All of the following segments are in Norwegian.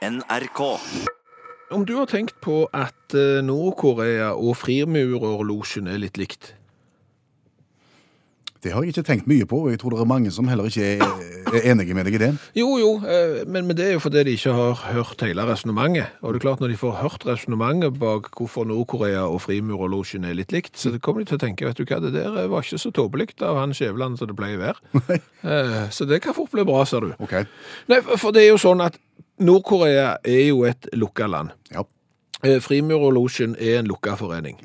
NRK. Om du har tenkt på at eh, Nord-Korea og frimurerlosjen er litt likt? Det har jeg ikke tenkt mye på, og jeg tror det er mange som heller ikke er, er enige med deg i det. Jo, jo, eh, men, men det er jo fordi de ikke har hørt hele resonnementet. Og det er klart, når de får hørt resonnementet bak hvorfor Nord-Korea og frimurerlosjen er litt likt, så kommer de til å tenke, vet du hva, det der var ikke så tåpelig av han Skjæveland som det pleier å være. Eh, Så det kan fort bli bra, ser du. Okay. Nei, for- det er jo sånn at Nord-Korea er jo et lukka land. ja. Eh, Frimurerlosjen er en lukka forening.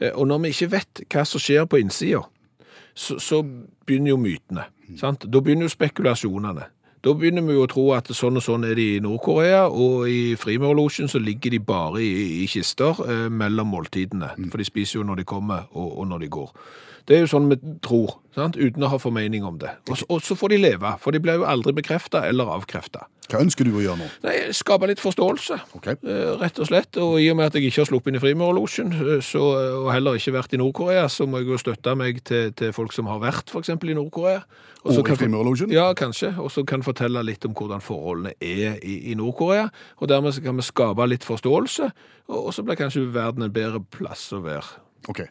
Eh, Og når vi ikke vet hva som skjer på innsida, så, så begynner jo mytene. Sant? Da begynner jo spekulasjonene. Da begynner vi jo å tro at sånn og sånn er de i Nord-Korea, og i frimurlosjen så ligger de bare i, i kister eh, mellom måltidene. For de spiser jo når de kommer, og, og når de går. Det er jo sånn vi tror, sant? uten å ha formening om det. Og så, og så får de leve, for de blir jo aldri bekrefta eller avkrefta. Hva ønsker du å gjøre nå? Nei, skape litt forståelse. Ok. Eh, Rett og slett, og i og med at jeg ikke har sluppet inn i Frimurerlosjen, eh, og heller ikke vært i Nord-Korea, så må jeg jo støtte meg til, til folk som har vært eksempel i Nord-Korea. Og i Frimurlosjen? Ja, kanskje, og så kan fortelle litt om hvordan forholdene er i, i Nord-Korea, og dermed så kan vi skape litt forståelse, og, og så blir kanskje verden en bedre plass å være. Ok.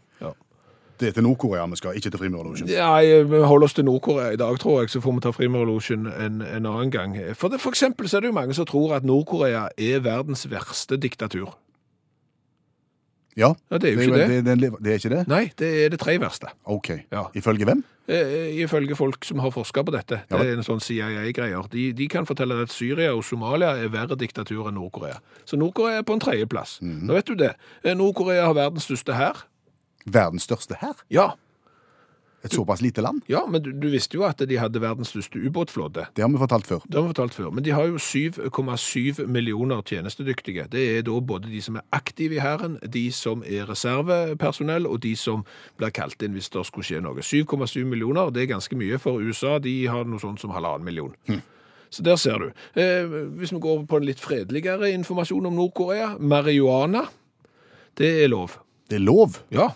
Det er til Nord-Korea vi skal, ikke til Frimurlosjen? Ja, vi holder oss til Nord-Korea i dag, tror jeg, så får vi ta Frimurlosjen en, en annen gang. For, det, for eksempel så er det jo mange som tror at Nord-Korea er verdens verste diktatur. Ja, Ja, det er jo det, ikke det. Det, det, det er ikke det? Nei, det er det tre verste. Ok. Ja. Ifølge hvem? Eh, Ifølge folk som har forska på dette. Ja Det er en sånn CIA-greier. De, de kan fortelle at Syria og Somalia er verre diktatur enn Nord-Korea. Så Nord-Korea er på en tredjeplass. Mhm. Nå vet du det. Eh, Nord-Korea har verdens største hær. Verdens største hær? Ja, Et såpass lite land? ja men du, du visste jo at de hadde verdens største ubåtflåte. Det har vi fortalt før. Det har vi fortalt før. Men de har jo 7,7 millioner tjenestedyktige. Det er da både de som er aktive i hæren, de som er reservepersonell, og de som blir kalt inn hvis det skulle skje noe. 7,7 millioner, det er ganske mye for USA. De har noe sånt som halvannen million. Så der ser du. Eh, hvis vi går på en litt fredeligere informasjon om Nord-Korea. Marihuana, det er lov. Det er lov, Ja,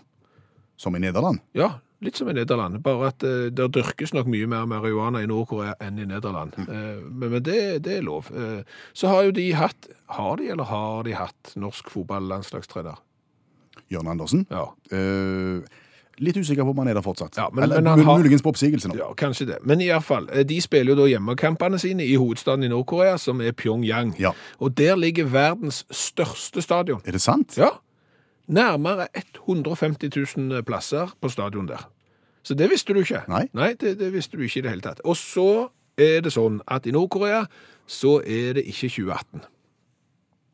som i Nederland. ja, litt som i Nederland. Bare at eh, det dyrkes nok mye mer marihuana i Nord-Korea enn i Nederland. Eh, men men det, det er lov. Eh, så har jo de hatt Har de, eller har de hatt norsk fotballandslagstrener? Jørn Andersen. Ja. Eh, litt usikker på om han er der fortsatt. Ja, men- Eller men har- muligens på oppsigelse nå. ja, kanskje det. Men i hvert fall, eh, de spiller jo da hjemmekampene sine i hovedstaden i Nord-Korea, som er Pyongyang. Ja. Og der ligger verdens største stadion. Er det sant? Ja. Nærmere 150 000 plasser på stadion der. Så det visste du ikke. Nei. det, det visste du ikke i det hele tatt. Og så er det sånn at i Nord-Korea så er det ikke 2018.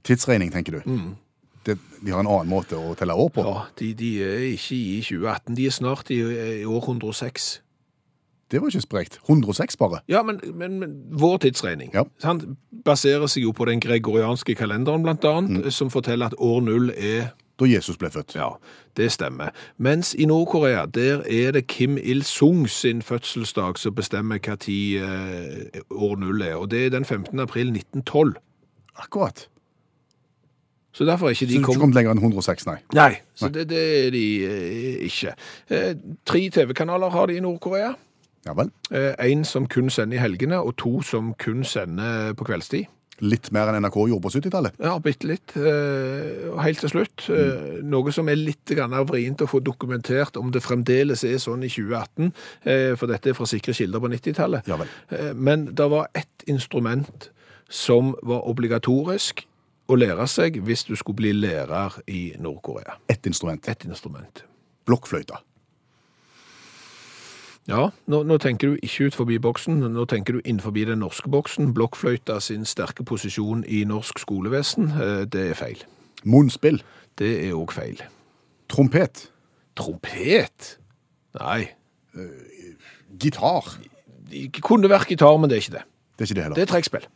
Tidsregning, tenker du. Det, de har en annen måte å telle år på. Mm. Ja, de, de er ikke i 2018. De er snart i, i år 106. Det var ikke sprekt. 106 bare. Ja, men, men, men vår tidsregning Ja. baserer seg jo på den gregorianske kalenderen, blant annet, som forteller at år null er Da Jesus ble født. Ja, det stemmer. Mens i Nord-Korea, der er det Kim Il-sung sin fødselsdag som bestemmer hva tid eh, år null er, og det er den 15. april 1912. Akkurat. Så derfor er ikke Så de du har ikke kommet... lenger enn 106, nei. Nei, så det, det er de eh, ikke. Eh, tre TV-kanaler har de i Nord-Korea. Ja vel. Eh, en som kun sender i helgene, og to som kun sender på kveldstid. Litt mer enn NRK gjorde på 70-tallet. Ja, bitte litt. Eh, Og helt til slutt, mm. noe som er litt vrient å få dokumentert om det fremdeles er sånn i 2018, eh, for dette er fra sikre kilder på 90-tallet. Ja. Eh, Men det var ett instrument som var obligatorisk å lære seg hvis du skulle bli lærer i Nord-Korea. Ett instrument. Ett instrument. Blokkfløyte. Ja, nå, nå tenker du ikke ut forbi boksen, nå tenker du innenfor den norske boksen. Blokkfløyta sin sterke posisjon i norsk skolevesen, eh, det er feil. Munnspill. Det er òg feil. Trompet. Trompet? Nei. Gitar. Det kunne vært gitar, men det er ikke det. Det er ikke det heller. Det er trekkspill.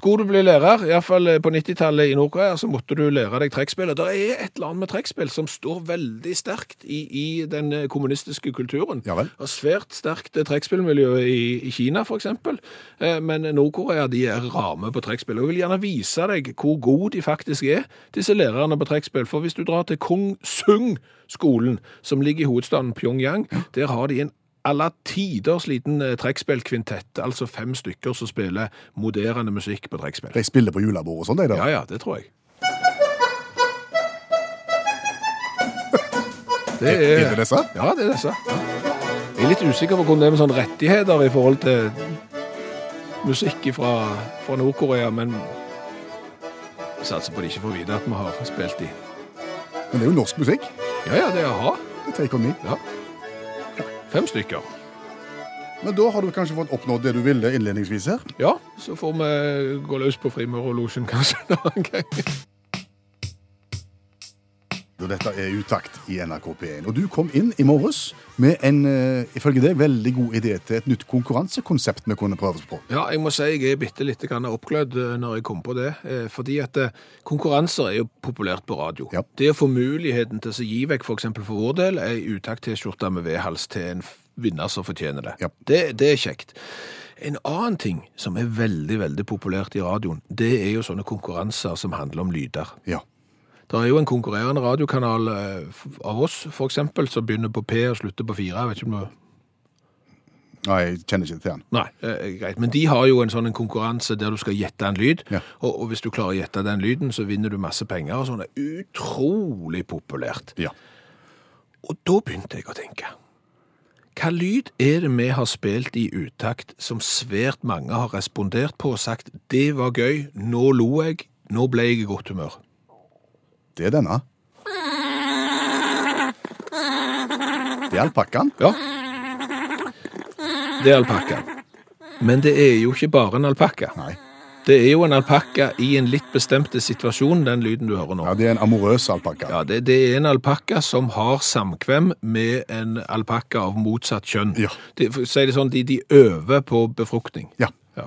Skulle du bli lærer, iallfall på 90-tallet i Nord-Korea, så måtte du lære deg trekkspill. Det er et eller annet med trekkspill som står veldig sterkt i, i den eh, kommunistiske kulturen. Ja vel. Og svært sterkt eh, trekkspillmiljø i, i Kina. Eh, Men Nord-Korea de er rame på trekkspill. Og jeg vil gjerne vise deg hvor gode de faktisk er, disse lærerne på trekkspill. For hvis du drar til Kong Sung-skolen, som ligger i hovedstaden Pyongyang, der har de en alle tiders liten eh, trekkspillkvintett, altså fem stykker som spiller moderne musikk på trekkspill. De spiller på julebord og sånn, de da. Ja, ja, det tror jeg. Det Er er det disse? Ja, det er disse. Jeg er litt usikker på hvordan det er med sånne rettigheter i forhold til musikk fra, fra Nord-Korea, men jeg satser på at de ikke får vite at vi har spilt de. Men det er jo norsk musikk. Ja, ja, det er a-ha. Det er Take On Me. Ja. Fem stykker. Men da har du kanskje fått oppnådd det du ville innledningsvis her. Ja, så får vi gå løs på Frimurerlosjen kanskje en annen gang. Og dette er Utakt i NRK P1. Og du kom inn i morges med en, eh, ifølge deg, veldig god idé til et nytt konkurransekonsept vi kunne prøve oss på. Ja, jeg må si jeg er bitte litt oppglødd eh, når jeg kom på det. eh, Fordi at konkurranser er jo populært på radio. Ja. Det å få muligheten til å gi vekk f.eks. For, for vår del ei utakt-T-skjorte med V-hals til en vinner som fortjener det. Ja. det. Det er kjekt. En annen ting som er veldig, veldig populært i radioen, det er jo sånne konkurranser som handler om lyder. Ja. Det er jo en konkurrerende radiokanal eh, av oss, eksempel, som begynner på P og slutter på 4. Jeg vet ikke om du Nei, jeg kjenner ikke til den. Nei, eh, greit. Men de har jo en sånn en konkurranse der du skal gjette en lyd. Ja. Og, og hvis du klarer å gjette den lyden, så vinner du masse penger. og sånn. Er utrolig populært. Ja. Og da begynte jeg å tenke. Hva lyd er det vi har spilt i utakt som svært mange har respondert på og sagt 'det var gøy, nå lo jeg, nå ble jeg i godt humør'? Det er denne. Det er alpakkaen. Ja. Det er alpakkaen. Men det er jo ikke bare en alpakka. Nei. Det er jo en alpakka i en litt bestemte situasjon, den lyden du hører nå. Ja, det er en amorøs alpakka. Ja, det, det er en alpakka som har samkvem med en alpakka av motsatt kjønn. Ja. De, for å si det sånn, de, de øver på befruktning. Ja. Ja.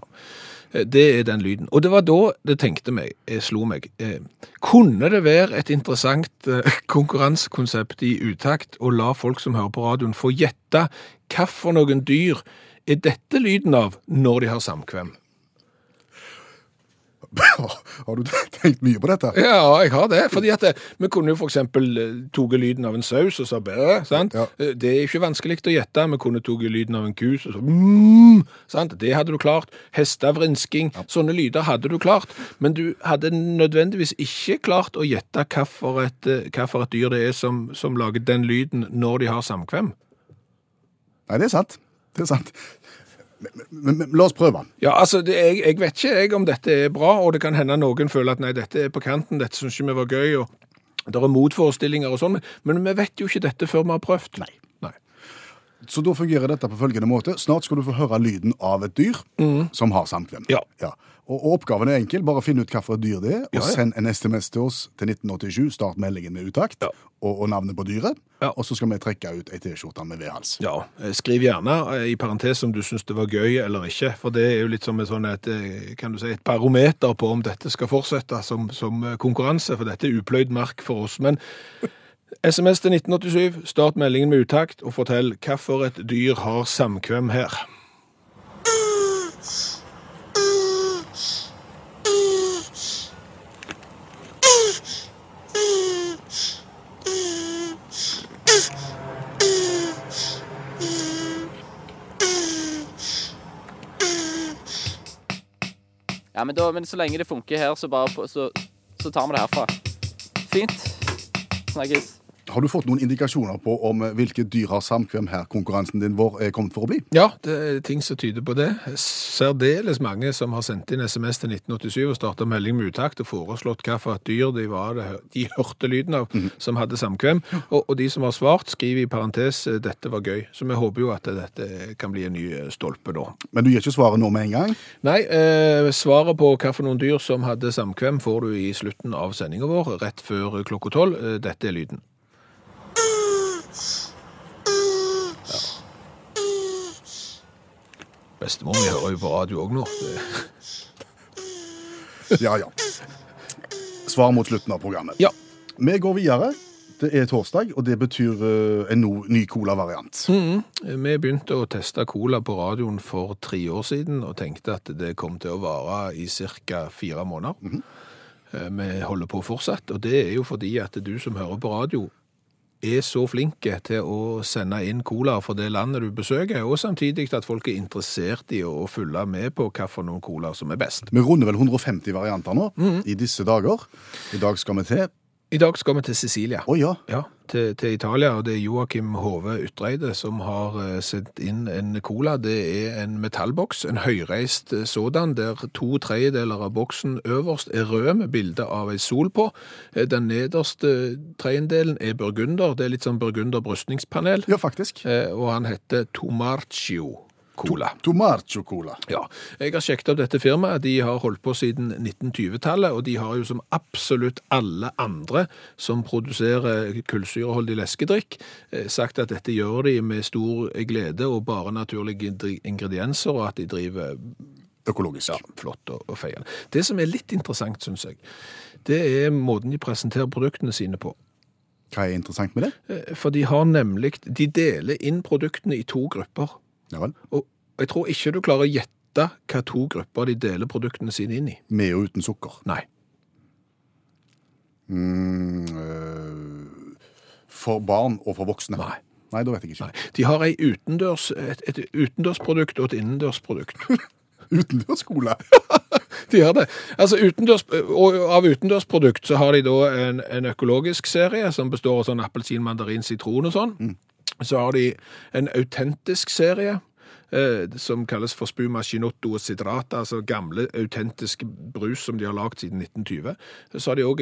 Eh, Det er den lyden. Og det var da det tenkte meg, jeg slo meg. Eh, kunne det være et interessant eh, konkurransekonsept i utakt å la folk som hører på radioen få gjette noen dyr er dette lyden av når de har samkvem? Har du tenkt mye på dette? Ja, jeg har det. Fordi at det, vi kunne jo eksempel eh, lyden av en saus og sa bæ, sant? Ja. Eh, Det er ikke vanskelig å gjette. Vi kunne tatt lyden av en kus og så mm, sant? Det hadde du klart. Hestevrinsking. Sånne lyder hadde du klart. Men du hadde nødvendigvis ikke klart å gjette hva for et, eh, hva for et dyr det er som, som lager den lyden når de har samkvem. Nei, det er sant. Det er sant. Men, men, la oss prøve. Ja, altså, det, jeg, jeg vet ikke jeg om dette er bra, og det kan hende noen føler at nei, dette er på kanten, dette syns ikke vi var gøy, og det er motforestillinger og sånn, men, men vi vet jo ikke dette før vi har prøvd. Nei. Så da fungerer dette på følgende måte. Snart skal du få høre lyden av et dyr som har samkvem. Ja. Og, og oppgaven er enkel. Bare finn ut hvilket dyr det er, og Ja, ja. send en SMS til oss til 1987. Start meldingen med utakt Ja. og, og navnet på dyret. Ja. Og så skal vi trekke ut ei T-skjorte med V-hals. Ja, eh, skriv gjerne eh, i parentes om du syns det var gøy eller ikke, for det er jo litt som et, sånn et, eh, kan du si, et barometer på om dette skal fortsette som, som konkurranse, for dette er upløyd mark for oss. Men SMS til 1987, start meldingen med utakt, og fortell hva et dyr har samkvem her. Ja, men, da, men så lenge det funker her, så, bare, så, så tar vi det herfra. Fint. Snakkes. Har du fått noen indikasjoner på om eh, hvilke dyr har samkvem her konkurransen din vår er kommet for å bli? Ja, det er ting som tyder på det. Særdeles mange som har sendt inn SMS til 1987 og startet melding med utakt og foreslått hva for et dyr de, var, de hørte lyden av, som hadde samkvem. Og, og de som har svart, skriver i parentes eh, dette var gøy. Så vi håper jo at dette kan bli en ny eh, stolpe da. Men du gir ikke svaret nå med en gang? Nei, eh, svaret på noen dyr som hadde samkvem får du i slutten av sendinga vår, rett før klokka tolv. Eh, Dette er lyden. Bestemor mi hører jo på radio òg nå. Ja, ja. Svar mot slutten av programmet. Ja. Vi går videre. Det er torsdag, og det betyr eh, en no, ny cola-variant. Vi begynte å teste cola på radioen for tre år siden og tenkte at det kom til å vare i ca. fire måneder. Eh, Vi holder på fortsatt, og det er jo fordi at du som hører på radio, er så flinke til å sende inn cola for det landet du besøker, og samtidig at folk er interessert i å følge med på noen cola som er best. Vi runder vel 150 varianter nå i disse dager. I dag skal vi til I dag skal vi til Sicilia. Å ja. Ja, til, til Italia, og det er Joakim Hove Utreide som har eh, sendt inn en cola. Det er en metallboks, en høyreist eh, sådan, der to tredjedeler av boksen øverst er rød med bilde av ei sol på. Eh, Den nederste tredjedelen er burgunder, det er litt sånn burgunder brystningspanel, Ja, faktisk. eh, og han heter Tomarcio Cola. Tomarcho Cola. Ja, jeg har sjekket opp dette firmaet. De har holdt på siden 1920-tallet, og de har jo som absolutt alle andre som produserer kullsyreholdig leskedrikk, eh, sagt at dette gjør de med stor glede og bare naturlige ingredienser, og at de driver Økologisk. ja, flott og, og feiende. Det som er litt interessant, syns jeg, det er måten de presenterer produktene sine på. Hva er interessant med det? Eh, For de har nemlig De deler inn produktene i to grupper. Ja vel. Og jeg tror ikke du klarer å gjette hva to grupper de deler produktene sine inn i. Med og uten sukker. Nei. Mm, øh, for barn og for voksne. Nei. Nei, da vet jeg ikke. Nei. De har utendørs, et, et utendørsprodukt og et innendørsprodukt. Utendørsskole. De har det. Altså utendørs, og Av utendørsprodukt så har de da en, en økologisk serie som består av sånn appelsin, mandarin, sitron og sånn. Så har de en autentisk serie eh, som kalles for spuma chinotto og sidrata, altså gamle autentiske brus som de har lagd siden 1920. Så har de òg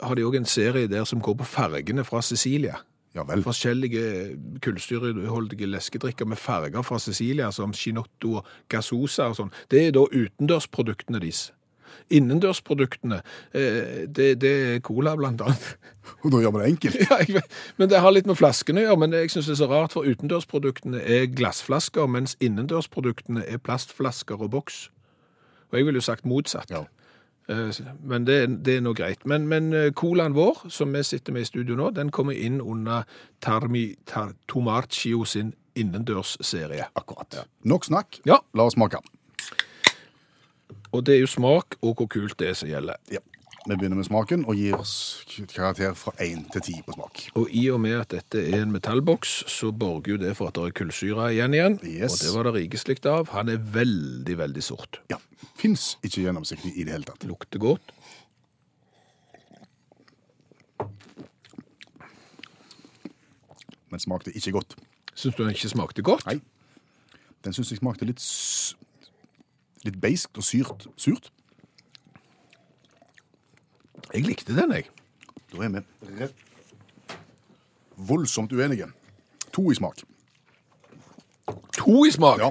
har de også en serie der som går på fargene fra Sicilia. Ja vel. Forskjellige kullsyreholdige leskedrikker med farger fra Sicilia, som Chinotto og Gasosa og sånn. Det er da utendørsproduktene deres. Innendørsproduktene, eh, det, det er cola blant annet. Og da gjør vi det enkelt. Ja, jeg men det har litt med flaskene å gjøre, men jeg synes det er så rart, for utendørsproduktene er glassflasker, mens innendørsproduktene er plastflasker og boks. Og jeg ville jo sagt motsatt. Ja. Eh, Men det, det er nå greit. Men, men eh, colaen vår, som vi sitter med i studio nå, den kommer inn under Tarmi tar, Tomarcio sin innendørsserie. Akkurat. Nok snakk. Ja, La oss smake. Og det er jo smak og hvor kult det er som gjelder. Ja. Vi begynner med smaken og gir oss karakter fra 1 til 10 på smak. Og i og med at dette er en metallboks, så borger jo det for at det er kullsyre igjen igjen. Yes. Og det var det rikelig av. Han er veldig, veldig sort. Ja. Fins ikke gjennomsiktig i det hele tatt. Lukter godt. Men smakte ikke godt. Syns du den ikke smakte godt? Nei. Den syns jeg smakte litt Litt beiskt og syrt. Surt. Jeg likte den, jeg. Da er vi rett voldsomt uenige. To i smak. To i smak. Ja.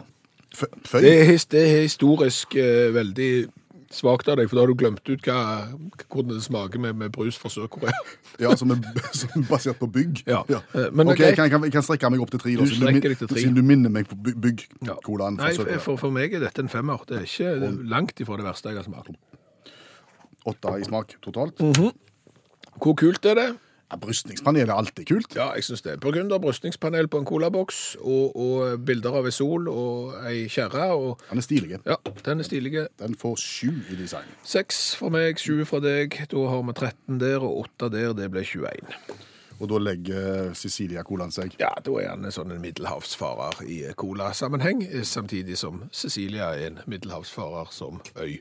F- Føy. Det, er, his- det er historisk eh, veldig svakt av deg, for da har du glemt ut hva, hvordan det smaker med, med brus fra Sør-Korea. Ja, som er, som er basert på bygg. Ja. ja. men ok, det jeg kan, kan, kan strekke meg opp til tre. da, Du siden deg til tre. Siden du minner meg på bygg-colaen. Nei, for, for, meg er dette en femmer. Det er ikke langt ifra det verste jeg har smakt. Åtte i smak totalt. Mhm. Hvor kult er det? Ja, Brystningspanel er alltid kult. Ja, jeg syns det. Burgunder brystningspanel på en colaboks, og, og bilder av ei sol og ei kjerre. Og Den er stilig. ja, den er stilig. Den får sju i design. Seks fra meg, sju fra deg. Da har vi 13 der, og åtte der. Det ble 21. Og da legger Cecilia-colaen seg. Ja, da er han en sånn en middelhavsfarer i colasammenheng, samtidig som Cecilia er en middelhavsfarer som øy.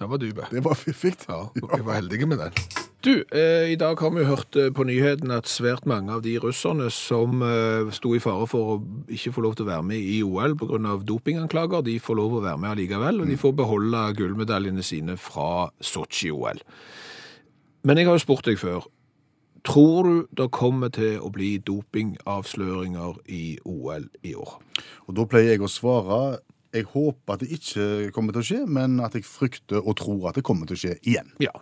Den var dyp. Det var fiffig. Ja, jeg var heldig med den. Du, eh, i dag har vi hørt eh, på nyhetene at svært mange av de russerne som eh, sto i fare for å ikke få lov til å være med i OL pga. dopinganklager, de får lov å være med allikevel, og de får beholde gullmedaljene sine fra Sotsji-OL. Men jeg har jo spurt deg før. Tror du det kommer til å bli dopingavsløringer i OL i år? Og da pleier jeg å svare jeg håper at det ikke kommer til å skje, men at jeg frykter og tror at det kommer til å skje igjen. Ja.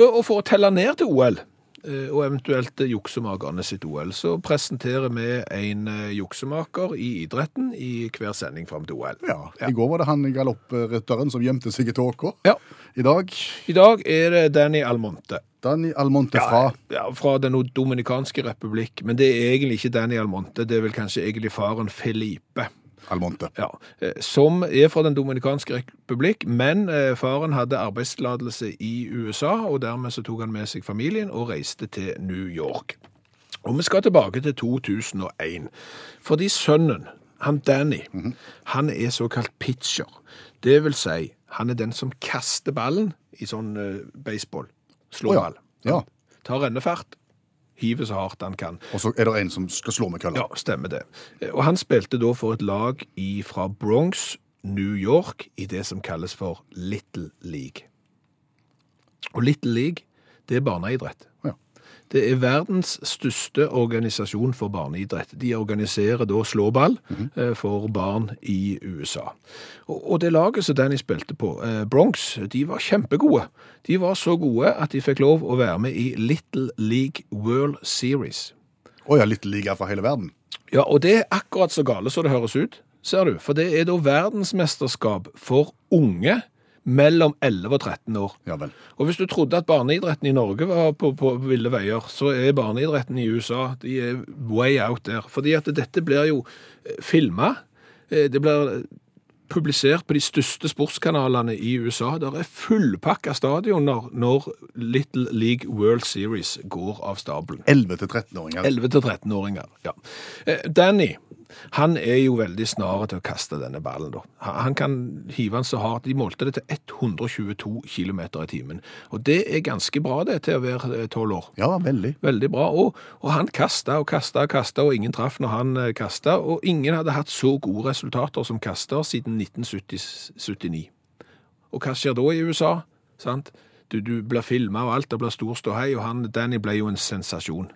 Og for å telle ned til OL, eh, og eventuelt juksemakerne sitt OL, så presenterer vi en eh, juksemaker i idretten i hver sending fram til OL. Ja, I går var det han galopprytteren som gjemte seg i tåka. Ja. I dag I dag er det Danny Almonte. Danny Almonte fra Ja, fra Den dominikanske republikk. Men det er egentlig ikke Danny Almonte, det er vel kanskje egentlig faren Felipe. Almonte. Ja, eh, som er fra Den dominikanske republikk, men eh, faren hadde arbeidstillatelse i USA, og dermed så tok han med seg familien og reiste til New York. Og vi skal tilbake til 2001, fordi sønnen, han Danny, han er såkalt pitcher. Det vil si, han er den som kaster ballen i sånn eh, baseball, slår ja. ball. ja. Tar rennefart, hiver så hardt han kan. Og så er det en som skal slå med kølla. Ja, stemmer det. Og han spilte da for et lag i, fra Bronx, New York, i det som kalles for Little League. Og Little League, det er barneidrett. Det er verdens største organisasjon for barneidrett. De organiserer da slåball eh, for barn i USA. Og, det laget som Danny spilte på, eh, Bronx, de var kjempegode. De var så gode at de fikk lov å være med i Little League World Series. Å ja, League er fra hele verden. Ja, og det er akkurat så gale som det høres ut, ser du. For det er da verdensmesterskap for unge mellom 11 og 13 år. Ja vel. Og hvis du trodde at barneidretten i Norge var på, på ville veier, så er barneidretten i USA de er way out der. Fordi at dette blir jo filma. Det blir publisert på de største sportskanalene i USA. Der er fullpakka stadioner når Little League World Series går av stabelen. 11 til 13-åringer. 11-13-åringer, ja. Eh, Danny, han er jo veldig snar til å kaste denne ballen da. Han kan hive den så hardt. De målte det til 122 km i timen. Og det er ganske bra det til å være tolv 12 år. Ja, veldig. Veldig bra. Og, og han kasta og kasta og kasta, og ingen traff når han eh, kasta. Og ingen hadde hatt så gode resultater som kaster siden 1979. Og hva skjer da i USA? Sant? Du, du blir filma, og alt det blir stor ståhei, og han, Danny ble jo en sensasjon.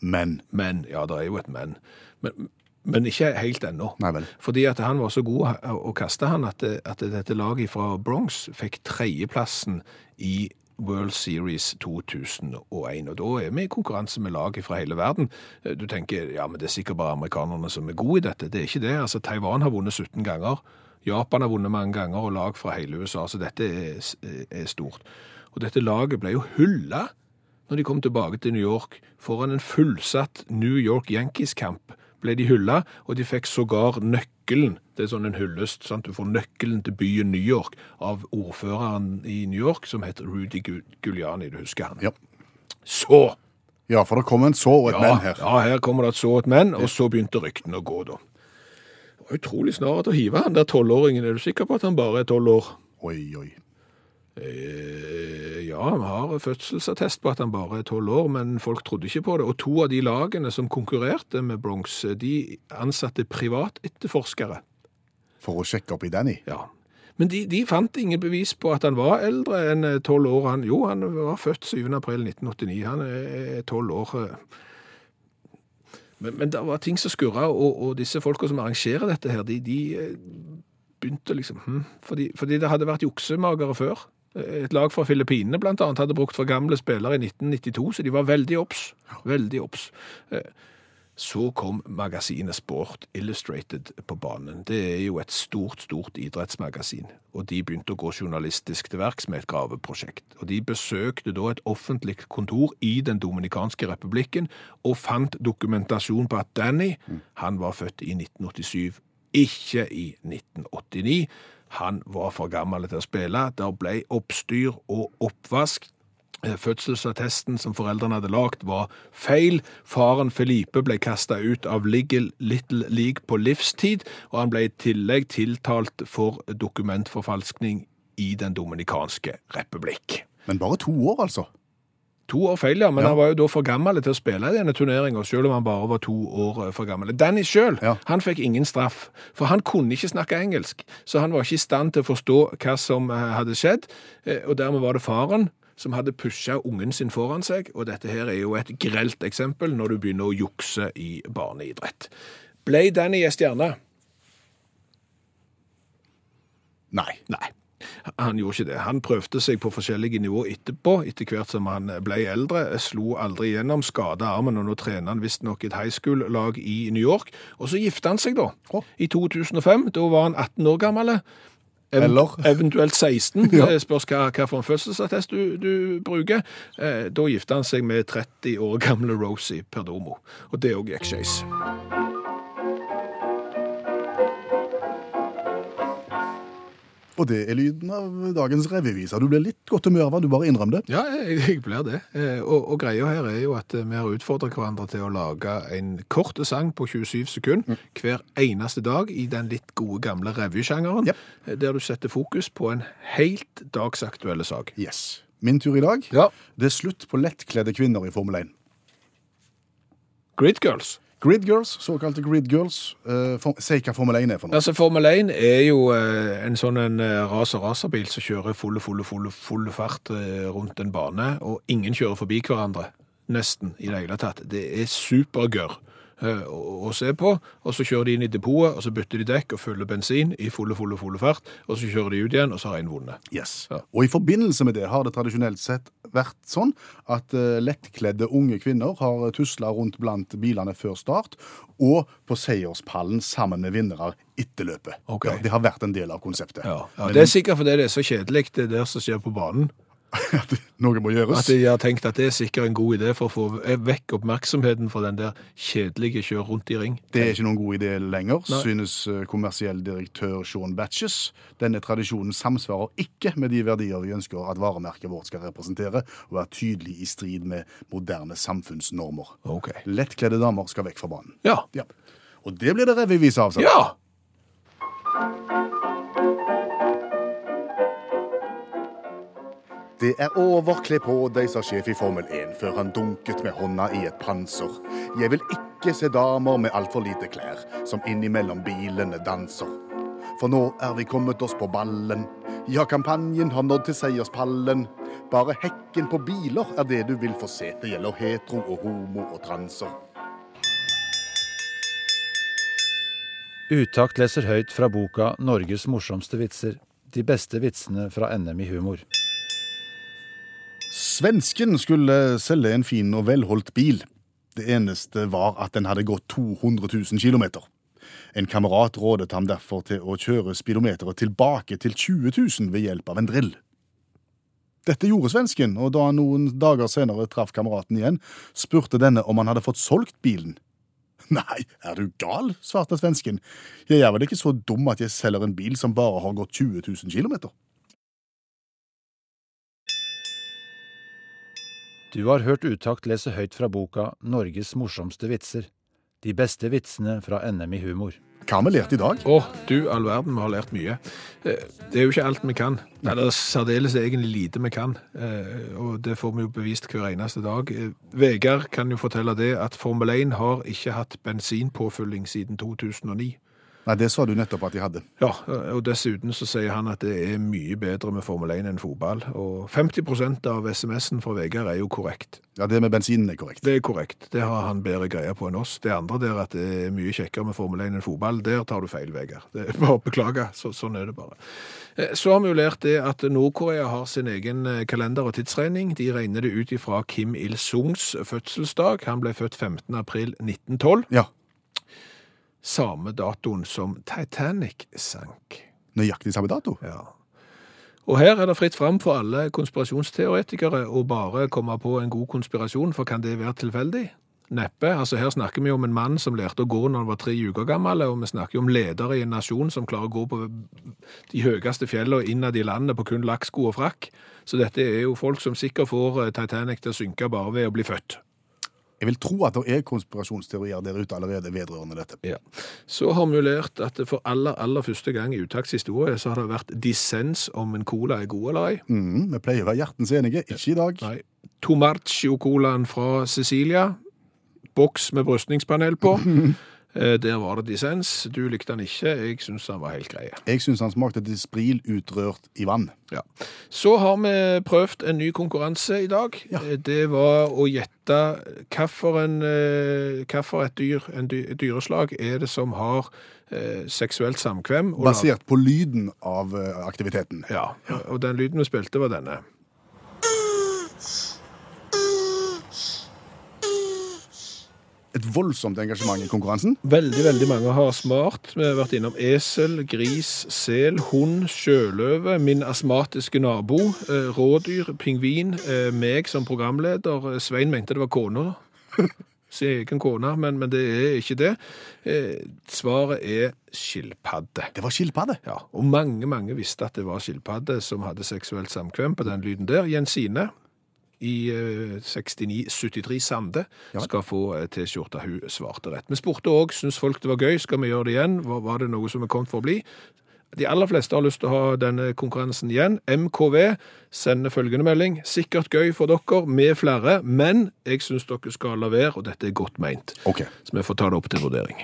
Men Men, ja, det er jo et men. Men, men ikke helt ennå. Fordi at han var så god å kaste han at, at dette laget fra Bronx fikk tredjeplassen i World Series 2001. Og da er vi i konkurranse med lag fra hele verden. Du tenker ja, men det er sikkert bare amerikanerne som er gode i dette. Det er ikke det. Altså, Taiwan har vunnet 17 ganger. Japan har vunnet mange ganger, og lag fra hele USA. Så dette er, er stort. Og dette laget ble jo hylla når de kom tilbake til New York. Foran en fullsatt New York Yankees-kamp ble de hylla, og de fikk sågar nøkkelen. Det er sånn en hyllest. sant? Du får nøkkelen til byen New York av ordføreren i New York, som heter Rudy Giuliani. Du husker han? Ja. Så! ja, for det kom en så og et Ja, men her. ja, her kommer det et så og et men, og så begynte ryktene å gå, da. Det var utrolig snart å hive han der tolvåringen. Er du sikker på at han bare er tolv år? Oi, oi. Eh, ja, han har fødselsattest på at han bare er tolv år, men folk trodde ikke på det. Og to av de lagene som konkurrerte med Bronx, de ansatte privatetterforskere. For å sjekke opp i Danny. Ja. Men de, de fant ingen bevis på at han var eldre enn eh, tolv år. Han, jo, han var født 7. april 1989. Han er tolv år. eh. Men, men det var ting som skurra, og, og disse folka som arrangerer dette her, de, de begynte liksom hm, fordi, fordi det hadde vært juksemagere før. Et lag fra Filippinene annet hadde brukt for gamle spillere i 1992, så de var veldig obs. Veldig obs. Eh, Så kom magasinet Sport Illustrated på banen. Det er jo et stort, stort idrettsmagasin. Og de begynte å gå journalistisk til verks med et graveprosjekt. Og de besøkte da et offentlig kontor i Den dominikanske republikken og fant dokumentasjon på at Danny, han var født i 1987, ikke i 1989. Han var for gammel til å spille. Der ble oppstyr og oppvask. Eh, Fødselsattesten som foreldrene hadde lagt var feil. Faren Felipe ble kasta ut av Little League på livstid, og han ble i tillegg tiltalt for dokumentforfalskning i Den dominikanske republikk. Men bare to år, altså. To år feil, ja, men Ja. han var jo da for gammel til å spille i denne turneringen, selv om han bare var to år eh, for gammel. Danny selv, Ja. han fikk ingen straff, for han kunne ikke snakke engelsk, så han var ikke i stand til å forstå hva som eh, hadde skjedd, eh, og dermed var det faren som hadde pusha ungen sin foran seg, og dette her er jo et grelt eksempel når du begynner å jukse i barneidrett. Ble Danny ei stjerne? Nei. Nei. Han gjorde ikke det. Han prøvde seg på forskjellige nivå etterpå, etter hvert som han ble eldre. Slo aldri gjennom, skada armen, og nå trener han visstnok et high school-lag i New York. Og så gifta han seg, da. I 2005. Da var han 18 år gammel. Eller? Eventuelt 16. Ja. Det Spørs hva, hva for en fødselsattest du, du bruker. Eh, da gifta han seg med 30 år gamle Rosie Perdomo. Og det òg gikk skeis. Og det er lyden av dagens revyvise. Du blir litt godt humør av du bare innrømmer det. Ja, jeg, jeg blir det. Eh, Og, og greia her er jo at eh, vi har utfordret hverandre til å lage en kort sang på 27 sekunder hver eneste dag i den litt gode gamle revysjangeren, Jep. eh, der du setter fokus på en helt dagsaktuelle sak. Yes. Min tur i dag. Ja. Det er slutt på lettkledde kvinner i Formel 1. Grid Girls. Grid Girls, såkalte Grid Girls. Uh, for, si hva Formel 1 er for noe. Altså, Formel 1 er jo eh, en sånn en eh, raser-raserbil som kjører fulle, fulle, fulle, fulle fart eh, rundt en bane, og ingen kjører forbi hverandre, nesten, i det hele tatt. Det er supergør eh, å, å se på, og så kjører de inn i depotet, og så bytter de dekk og fyller bensin i fulle, fulle, fulle fart, og så kjører de ut igjen, og så har en vunnet. Yes. Ja. Og i forbindelse med det har det tradisjonelt sett vært sånn at eh, lettkledde unge kvinner har tusla rundt blant bilene før start, og på seierspallen sammen med vinnere etter løpet. Okay. Ja, det har vært en del av konseptet. Ja, det er sikkert fordi det er så kjedelig det der som skjer på banen, at noe må gjøres. at de har tenkt at det er sikkert en god idé for å få vekk oppmerksomheten fra den der kjedelige kjør rundt i ring. Det er ikke noen god idé lenger, Nei. synes eh, kommersiell direktør Sean Batches. Denne tradisjonen samsvarer ikke med de verdier vi ønsker at varemerket vårt skal representere, og er tydelig i strid med moderne samfunnsnormer. Ok. Lettkledde damer skal vekk fra banen. Ja. Ja. Og det blir det revyvise av. Ja! Det er over, kle på deg, sa sjef i Formel 1 før han dunket med hånda i et panser. Jeg vil ikke se damer med altfor lite klær, som innimellom bilene danser. For nå er vi kommet oss på ballen. Ja, kampanjen har nådd til seierspallen. Bare hekken på biler er det du vil få se. Det gjelder hetero og homo og transer. Utakt leser høyt fra boka 'Norges morsomste vitser'. De beste vitsene fra NM i humor. Svensken skulle selge en fin og velholdt bil. Det eneste var at den hadde gått 200 000 km. En kamerat rådet ham derfor til å kjøre speedometeret tilbake til 20 000 ved hjelp av en drill. Dette gjorde svensken, og da han noen dager senere traff kameraten igjen, spurte denne om han hadde fått solgt bilen. Nei, er du gal, svarte svensken. Jeg er vel ikke så dum at jeg selger en bil som bare har gått 20 000 km. Du har hørt Utakt lese høyt fra boka 'Norges morsomste vitser'. De beste vitsene fra NM i humor. Hva har vi lært i dag? Å, du all verden, vi har lært mye. Eh, Det er jo ikke alt vi kan. Eller særdeles egentlig lite vi kan. Eh, Og det får vi jo bevist hver eneste dag. Eh, Vegard kan jo fortelle det at Formel 1 har ikke hatt bensinpåfylling siden 2009. Nei, Det sa du nettopp at de hadde. Ja, og dessuten så sier han at det er mye bedre med Formel 1 enn fotball. Og 50 av SMS-en fra Vegard er jo korrekt. Ja, Det med bensinen er korrekt. Det er korrekt. Det har han bedre greie på enn oss. Det andre der at det er mye kjekkere med Formel 1 enn fotball, der tar du feil, Vegard. Det er bare å beklage. Så, sånn er det bare. Eh, Så har vi jo lært det at Nord-Korea har sin egen eh, kalender og tidsregning. De regner det ut ifra Kim Il-sungs fødselsdag. Han ble født 15. april 1912. Ja, Samme datoen som Titanic sank. Nøyaktig samme dato. Ja. Og her er det fritt fram for alle konspirasjonsteoretikere å bare komme på en god konspirasjon, for kan det være tilfeldig? Neppe. Altså Her snakker vi om en mann som lærte å gå når han var tre uker gammel, og vi snakker om ledere i en nasjon som klarer å gå på de høyeste fjellene innad i landet på kun lakksko og frakk. Så dette er jo folk som sikkert får eh, Titanic til å synke bare ved å bli født. Jeg vil tro at det er konspirasjonsteorier der ute allerede vedrørende dette. Ja. Så har vi lært at for aller, aller første gang i Utakts historie så har det vært dissens om en cola er god eller ei. Mm, vi pleier å være hjertens enige. Ikke i dag. Nei. Tomarcio-colaen fra Sicilia. Boks med brystningspanel på. Eh, Der var det dissens. Du likte den ikke. Jeg syns den var helt grei. Jeg syns han smakte dispril utrørt i vann. Ja. Så har vi prøvd en ny konkurranse i dag. Ja. Eh, Det var å gjette hvilket et dyr, en dyreslag er det som har eh, seksuelt samkvem. Basert på lyden av eh, aktiviteten. Ja, og den lyden vi spilte var denne. Et voldsomt engasjement i konkurransen. Veldig, veldig mange har smart. Vi har vært innom esel, gris, sel, hund, sjøløve, min astmatiske nabo, eh, rådyr, pingvin, eh, meg som programleder. Eh, Svein mente det var kona. sin egen kone, men, men det er ikke det. Eh, svaret er skilpadde. Det var skilpadde. Ja, og mange, mange visste at det var skilpadde som hadde seksuelt samkvem på den lyden der. Jensine i eh, 69-73 Sande skal få eh, T-skjorta. Hun svarte rett. Vi spurte òg syns folk det var gøy, skal vi gjøre det igjen? Var, var det noe som er kommet for å bli? De aller fleste har lyst til å ha denne konkurransen igjen. MKV sender følgende melding. Sikkert gøy for dere med flere, men jeg syns dere skal la være, og dette er godt meint. Okay. Så vi får ta det opp til vurdering.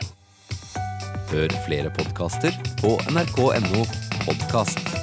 Hør flere podkaster på nrk.no podkast.